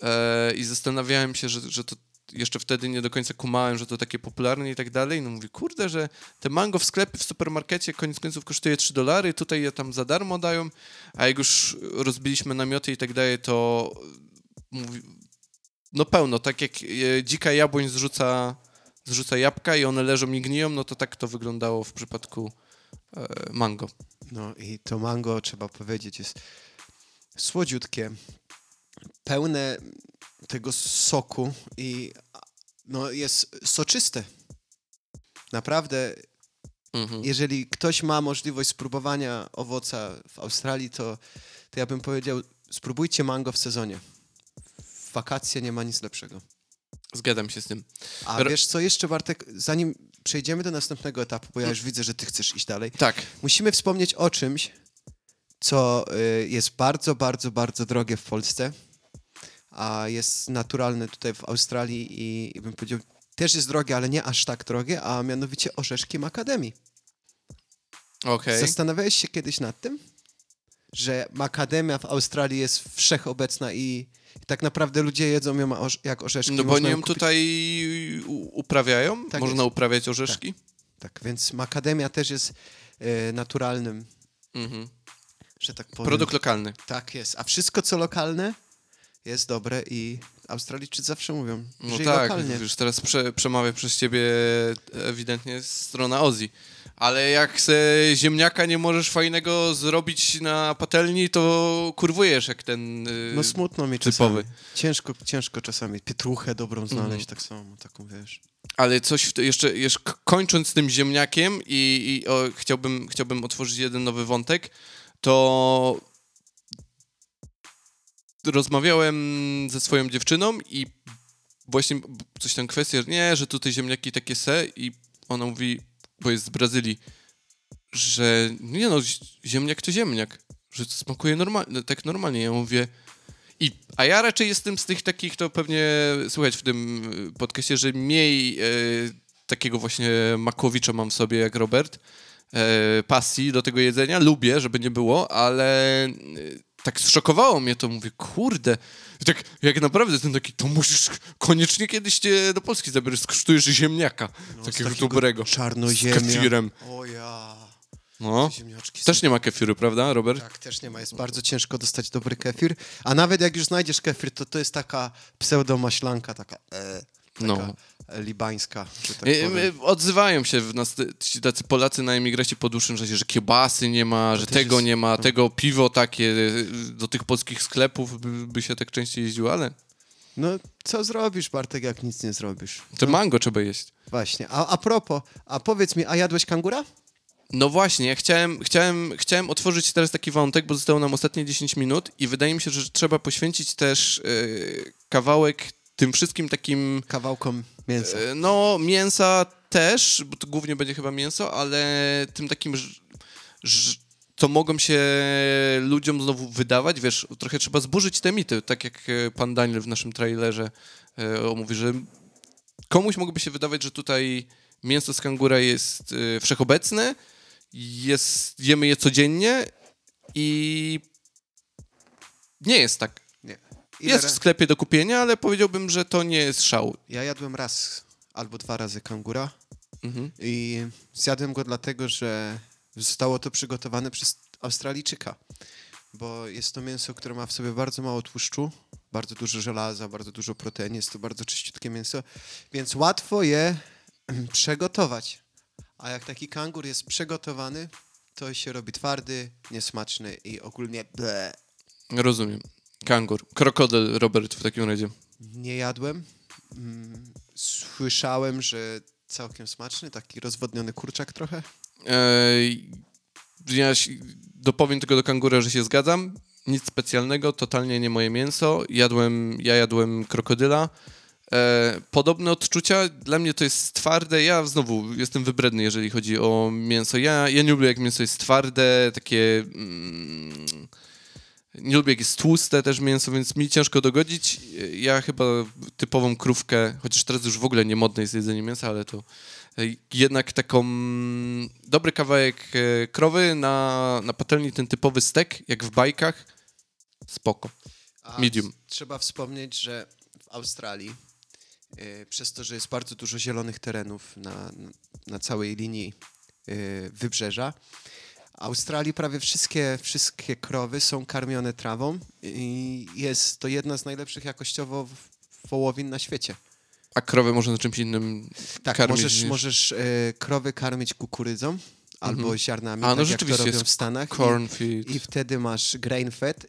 e, i zastanawiałem się, że, że to jeszcze wtedy nie do końca kumałem, że to takie popularne i tak dalej. No mówię, kurde, że te mango w sklepie, w supermarkecie koniec końców kosztuje 3 dolary, tutaj je tam za darmo dają, a jak już rozbiliśmy namioty i tak dalej, to mówi, no pełno, tak jak e, dzika jabłoń zrzuca, zrzuca jabłka i one leżą i gniją, no to tak to wyglądało w przypadku e, mango. No i to mango, trzeba powiedzieć, jest słodziutkie, pełne tego soku i no, jest soczyste. Naprawdę, Mhm. jeżeli ktoś ma możliwość spróbowania owoca w Australii, to, to ja bym powiedział, spróbujcie mango w sezonie. Wakacje nie ma nic lepszego. Zgadzam się z tym. A Ro- wiesz co jeszcze, Bartek, zanim przejdziemy do następnego etapu, bo ja już widzę, że ty chcesz iść dalej, Tak. musimy wspomnieć o czymś, co y, jest bardzo, bardzo, bardzo drogie w Polsce, a jest naturalne tutaj w Australii i, i bym powiedział, też jest drogie, ale nie aż tak drogie, a mianowicie orzeszki makademii. Okej. Zastanawiałeś się kiedyś nad tym, że makademia w Australii jest wszechobecna i, tak naprawdę ludzie jedzą ją jak orzeszki. No bo oni ją kupić- tutaj uprawiają. Tak Można jest. uprawiać orzeszki. Tak, więc makademia też jest y, naturalnym, Mhm. że tak powiem. Produkt lokalny. Tak jest. A wszystko, co lokalne, jest dobre i Australijczycy zawsze mówią, No tak, lokalnie. już teraz prze, przemawia przez ciebie ewidentnie strona Ozji. Ale jak se ziemniaka nie możesz fajnego zrobić na patelni, to kurwujesz jak ten y, No smutno mi typowy. czasami. Ciężko, ciężko czasami. Pietruchę dobrą znaleźć, Mhm. tak samo, taką wiesz. Ale coś w, jeszcze, jeszcze kończąc tym ziemniakiem i, i o, chciałbym, chciałbym otworzyć jeden nowy wątek, to rozmawiałem ze swoją dziewczyną i właśnie coś tam kwestia, nie, że tutaj ziemniaki takie se i ona mówi, bo jest z Brazylii, że nie no, ziemniak to ziemniak, że to smakuje normalnie, tak normalnie. Ja mówię, i, a ja raczej jestem z tych takich, to pewnie słychać w tym y, podcaście, że mniej e, takiego właśnie makowicza mam w sobie jak Robert, e, pasji do tego jedzenia, lubię, żeby nie było, ale e, tak zszokowało mnie to, mówię, kurde, tak jak naprawdę jestem taki, to musisz koniecznie kiedyś cię do Polski zabierać, skosztujesz ziemniaka, No, z takiego takiego dobrego, z Czarnoziemia. kefirem. O ja. No. Też nie ma kefiru, prawda, Robert? Tak, też nie ma. Jest bardzo ciężko dostać dobry kefir. A nawet jak już znajdziesz kefir, to to jest taka pseudomaślanka, taka, e, taka No. Libańska, że tak Odzywają się w nas ci tacy Polacy na emigracji po dłuższym czasie, że kiełbasy nie ma, że też tego jest- nie ma, no. tego piwo takie do tych polskich sklepów by, się tak częściej jeździło, ale No, co zrobisz, Bartek, jak nic nie zrobisz? to mango trzeba jeść. Właśnie. A, a propos, a powiedz mi, a jadłeś kangura? No właśnie, ja chciałem, chciałem, chciałem otworzyć teraz taki wątek, bo zostało nam ostatnie 10 minut i wydaje mi się, że trzeba poświęcić też e, kawałek tym wszystkim takim Kawałkom mięsa. E, No, mięsa też, bo to głównie będzie chyba mięso, ale tym takim, co mogą się ludziom znowu wydawać, wiesz, trochę trzeba zburzyć te mity, tak jak e, pan Daniel w naszym trailerze e, mówi, że komuś mogłoby się wydawać, że tutaj mięso z kangura jest wszechobecne, jest, jemy je codziennie i nie jest tak. Jest w sklepie do kupienia, ale powiedziałbym, że to nie jest szał. Ja jadłem raz albo dwa razy kangura Mhm. i zjadłem go dlatego, że zostało to przygotowane przez Australijczyka. Bo jest to mięso, które ma w sobie bardzo mało tłuszczu, bardzo dużo żelaza, bardzo dużo protein. Jest to bardzo czyściutkie mięso, więc łatwo je (clears throat) przegotować. A jak taki kangur jest przygotowany, to się robi twardy, niesmaczny i ogólnie ble. Rozumiem. Kangur. Krokodyl, Robert, w takim razie. Nie jadłem. Mm, Słyszałem, że całkiem smaczny, taki rozwodniony kurczak trochę. Eee, ja dopowiem tylko do kangura, że się zgadzam. Nic specjalnego, totalnie nie moje mięso. Jadłem, ja jadłem krokodyla. E, podobne odczucia, dla mnie to jest twarde. Ja znowu jestem wybredny, jeżeli chodzi o mięso. Ja, ja nie lubię, jak mięso jest twarde, takie. Mm, nie lubię, jak jest tłuste też mięso, więc mi ciężko dogodzić. Ja chyba typową krówkę, chociaż teraz już w ogóle nie modne jest jedzenie mięsa, ale to e, jednak taką mm, dobry kawałek e, krowy na, na patelni, ten typowy stek, jak w bajkach, spoko. A Medium. s- Trzeba wspomnieć, że w Australii, y, przez to, że jest bardzo dużo zielonych terenów na, na całej linii y, wybrzeża, Australii prawie wszystkie, wszystkie krowy są karmione trawą i jest to jedna z najlepszych jakościowo wołowin na świecie. A krowę można czymś innym Tak, karmić możesz, niż możesz y, krowy karmić kukurydzą albo Mhm. ziarnami, A, no tak jak to robią jest w Stanach. I- corn feed. i wtedy masz grain fed,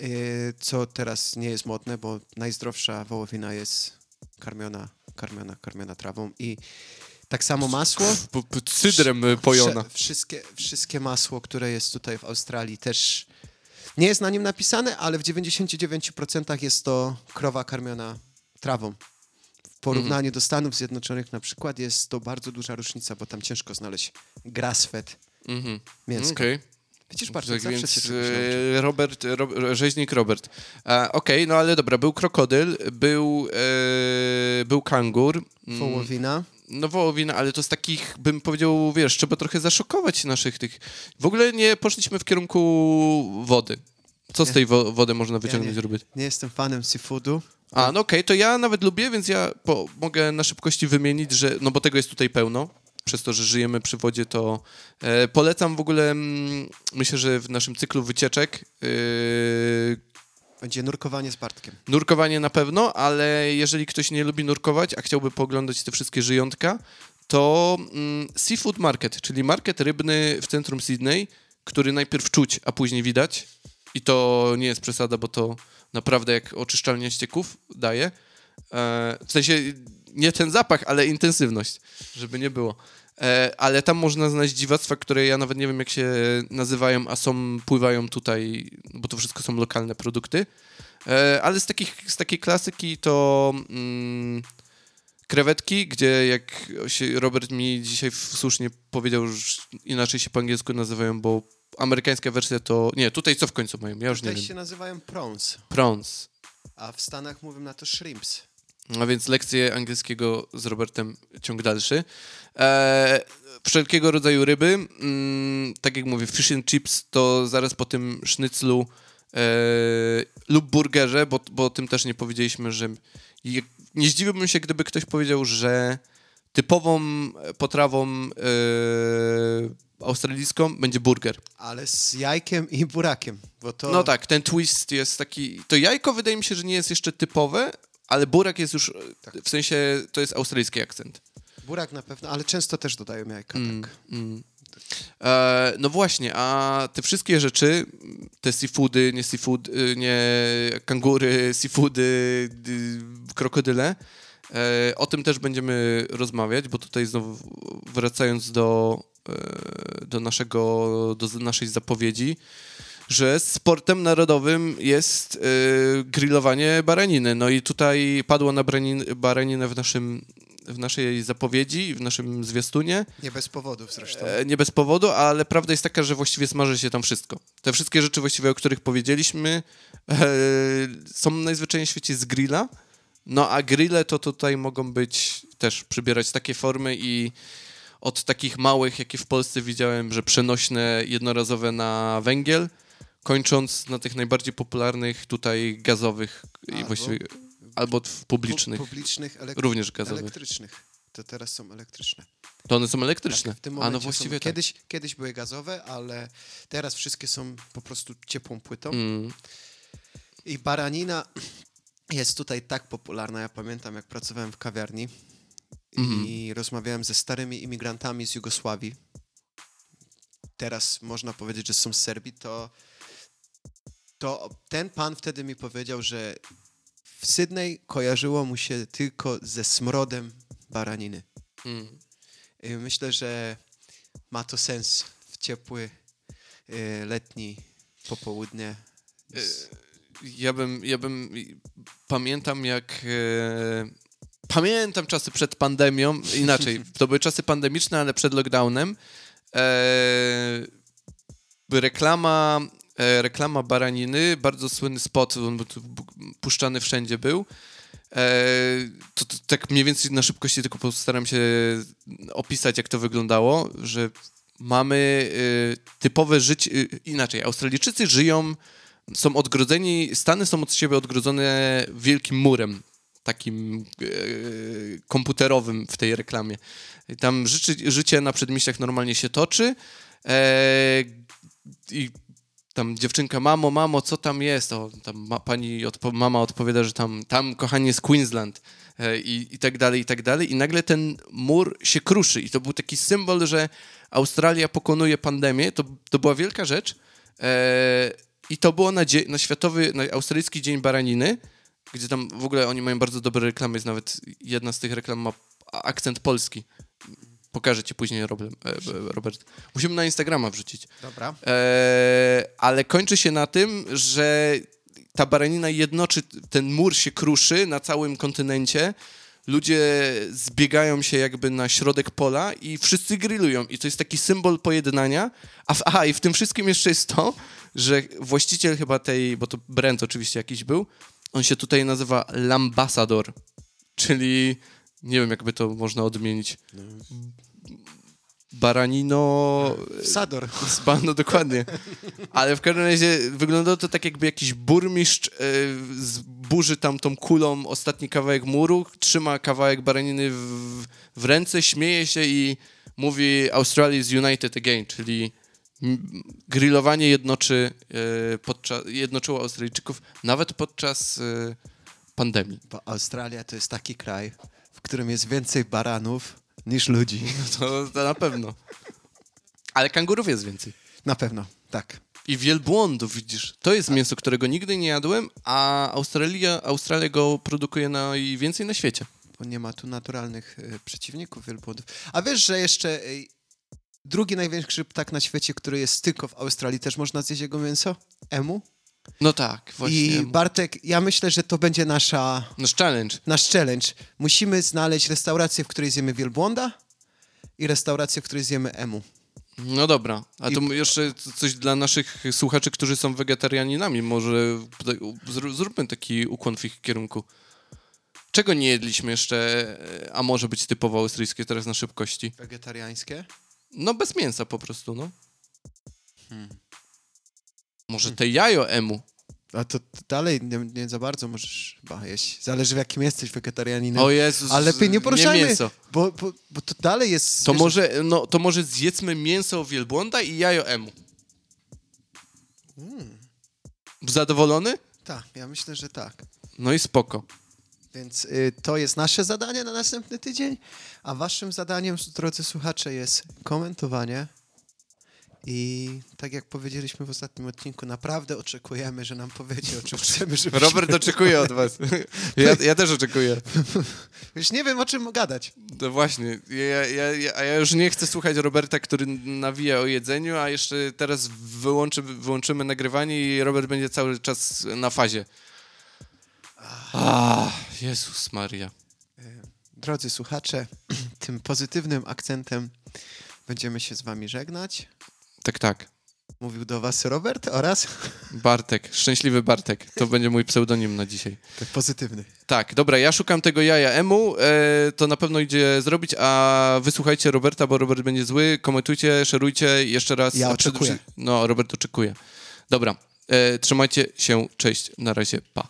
yy, (clears throat) co teraz nie jest modne, bo najzdrowsza wołowina jest karmiona, karmiona, karmiona trawą i tak samo masło. Cydrem e, pojona. Wsze- Wszystkie, wszystkie masło, które jest tutaj w Australii też nie jest na nim napisane, ale w 99% jest to krowa karmiona trawą. W porównaniu do Stanów Zjednoczonych na przykład jest to bardzo duża różnica, bo tam ciężko znaleźć grass-fed Mhm. mięsko. Okej. Widzisz, bardzo Tak zawsze więc e, Robert, Rob, rzeźnik Robert. E, Okej, no ale dobra, był krokodyl, był, e, był kangur. mm, Wołowina. No wołowina, ale to z takich, bym powiedział, wiesz, trzeba trochę zaszokować naszych tych... W ogóle nie poszliśmy w kierunku wody. Co z Nie. tej wo wody można wyciągnąć, nie. Robert? Nie jestem fanem seafoodu. A, no okej, to ja nawet lubię, więc ja po, mogę na szybkości wymienić, że, no bo tego jest tutaj pełno, przez to, że żyjemy przy wodzie, to e, polecam w ogóle, mm, myślę, że w naszym cyklu wycieczek yy, Będzie nurkowanie z Bartkiem. nurkowanie na pewno, ale jeżeli ktoś nie lubi nurkować, a chciałby pooglądać te wszystkie żyjątka, to mm, Seafood Market, czyli market rybny w centrum Sydney, który najpierw czuć, a później widać. I to nie jest przesada, bo to naprawdę jak oczyszczalnia ścieków daje. E, w sensie nie ten zapach, ale intensywność, żeby nie było. E, ale tam można znaleźć dziwactwa, które ja nawet nie wiem jak się nazywają, a są, pływają tutaj, bo to wszystko są lokalne produkty. E, ale z, takich, z takiej klasyki to mm, krewetki, gdzie jak się Robert mi dzisiaj słusznie powiedział, że inaczej się po angielsku nazywają, bo amerykańska wersja to... Nie, tutaj co w końcu mają? Ja już Tutaj nie wiem. się nazywają prawns, Prawns. a w Stanach mówią na to shrimps. A więc lekcje angielskiego z Robertem ciąg dalszy. E, wszelkiego rodzaju ryby, mm, tak jak mówię, fish and chips to zaraz po tym sznyclu e, lub burgerze, bo, bo o tym też nie powiedzieliśmy, że nie zdziwiłbym się, gdyby ktoś powiedział, że typową potrawą e, australijską będzie burger. Ale z jajkiem i burakiem, bo to... No tak, ten twist jest taki. To jajko wydaje mi się, że nie jest jeszcze typowe, ale burak jest już. W sensie to jest australijski akcent. Burak na pewno, ale często też dodają jajka, Mm, tak. mm. E, no właśnie, a te wszystkie rzeczy, te seafoody, nie seafood, y, nie kangury, seafoody, krokodyle, e, o tym też będziemy rozmawiać, bo tutaj znowu wracając do, e, do naszego, do naszej zapowiedzi, że sportem narodowym jest y, grillowanie baraniny. No i tutaj padło na baranin, baraninę w, naszym, w naszej zapowiedzi, w naszym zwiastunie. Nie bez powodów zresztą. E, nie bez powodu, ale prawda jest taka, że właściwie smaży się tam wszystko. Te wszystkie rzeczy właściwie, o których powiedzieliśmy, e, są najzwyczajniej w świecie z grilla. No a grille to tutaj mogą być też przybierać takie formy i od takich małych, jakie w Polsce widziałem, że przenośne, jednorazowe na węgiel, kończąc na tych najbardziej popularnych tutaj gazowych i Albo- właściwie albo w publicznych, Pu- publicznych, również gazowych. elektrycznych. To teraz są elektryczne. To one są elektryczne. Tak, w tym A momencie no właściwie są, tak. kiedyś, kiedyś były gazowe, ale teraz wszystkie są po prostu ciepłą płytą. Mm. I baranina (clears throat) jest tutaj tak popularna. Ja pamiętam, jak pracowałem w kawiarni Mhm. i rozmawiałem ze starymi imigrantami z Jugosławii. Teraz można powiedzieć, że są z Serbii. To, to ten pan wtedy mi powiedział, że w Sydney kojarzyło mu się tylko ze smrodem baraniny. Mm. Myślę, że ma to sens w ciepły, e, letni popołudnie. E, Ja bym, ja bym pamiętam jak e, pamiętam czasy przed pandemią, inaczej, (laughs) to były czasy pandemiczne, ale przed lockdownem. E, reklama, reklama baraniny, bardzo słynny spot, on puszczany wszędzie był. E, to, to tak mniej więcej na szybkości tylko postaram się opisać, jak to wyglądało, że mamy e, typowe życie, e, inaczej, Australijczycy żyją są odgrodzeni, Stany są od siebie odgrodzone wielkim murem, takim e, komputerowym w tej reklamie. I Tam życie, życie na przedmieściach normalnie się toczy e, i tam dziewczynka, mamo, mamo, co tam jest? O, tam ma, pani, odpo, mama odpowiada, że tam, tam kochanie jest Queensland e, i, i tak dalej, i tak dalej. I nagle ten mur się kruszy i to był taki symbol, że Australia pokonuje pandemię. To, to była wielka rzecz. E, I to było na, na Światowy, na Australijski Dzień Baraniny, gdzie tam w ogóle oni mają bardzo dobre reklamy. Jest nawet jedna z tych reklam ma akcent polski. Pokażę ci później, e, Robert. Musimy na Instagrama wrzucić. Dobra. E, ale kończy się na tym, że ta baranina jednoczy, ten mur się kruszy na całym kontynencie. Ludzie zbiegają się jakby na środek pola i wszyscy grillują. I to jest taki symbol pojednania. A, w, aha, i w tym wszystkim jeszcze jest to, że właściciel chyba tej, bo to brand oczywiście jakiś był, on się tutaj nazywa Lambasador, czyli nie wiem, jakby to można odmienić. Baranino... Sador. Zba, no dokładnie. Ale w każdym razie wyglądało to tak, jakby jakiś burmistrz e, zburzy tam tą kulą ostatni kawałek muru, trzyma kawałek baraniny w, w ręce, śmieje się i mówi Australia is united again, czyli grillowanie jednoczy, e, podczas, jednoczyło Australijczyków nawet podczas e, pandemii. Bo Australia to jest taki kraj, którym jest więcej baranów niż ludzi. To, to na pewno. Ale kangurów jest więcej. Na pewno, tak. I wielbłądów, widzisz. To jest mięso, którego nigdy nie jadłem, a Australia, Australia go produkuje najwięcej na świecie. Bo nie ma tu naturalnych e, przeciwników wielbłądów. A wiesz, że jeszcze e, drugi największy ptak na świecie, który jest tylko w Australii, też można zjeść jego mięso? Emu? No tak, właśnie. I Bartek, ja myślę, że to będzie nasza, Nasz challenge. nasz challenge. Musimy znaleźć restaurację, w której zjemy wielbłąda i restaurację, w której zjemy emu. No dobra, a I- to jeszcze c- coś dla naszych słuchaczy, którzy są wegetarianinami. Może zr- zróbmy taki ukłon w ich kierunku. Czego nie jedliśmy jeszcze, e, a może być typowo australijskie teraz na szybkości? Wegetariańskie? No bez mięsa po prostu, no. Hmm. Może te jajo emu. A to dalej nie, nie za bardzo możesz chyba jeść. Zależy w jakim jesteś wegetarianinem. O Jezus, Ale lepiej nie poruszajmy, mięso. bo, bo, bo to dalej jest... To wiesz, może, no, to może zjedzmy mięso wielbłąda i jajo emu. Hmm. Zadowolony? Tak, ja myślę, że tak. No i spoko. Więc y, to jest nasze zadanie na następny tydzień, a waszym zadaniem, drodzy słuchacze, jest komentowanie. I tak jak powiedzieliśmy w ostatnim odcinku, naprawdę oczekujemy, że nam powiecie, o czym chcemy, żebyśmy... Robert oczekuje od was. (laughs) Ja, ja też oczekuję. (laughs) Już nie wiem, o czym gadać. No właśnie, ja, ja, ja, a ja już nie chcę słuchać Roberta, który nawija o jedzeniu, a jeszcze teraz wyłączy, wyłączymy nagrywanie i Robert będzie cały czas na fazie. Ah, Jezus Maria. Drodzy słuchacze, (clears throat) tym pozytywnym akcentem będziemy się z wami żegnać. Tak, tak. Mówił do was Robert oraz... Bartek, szczęśliwy Bartek. To będzie mój pseudonim na dzisiaj. Tak, pozytywny. Tak, dobra, ja szukam tego jaja emu, e, to na pewno idzie zrobić, a wysłuchajcie Roberta, bo Robert będzie zły, komentujcie, szerujcie jeszcze raz. Ja oczekuję. No, Robert oczekuje. Dobra, e, trzymajcie się, cześć, na razie, pa.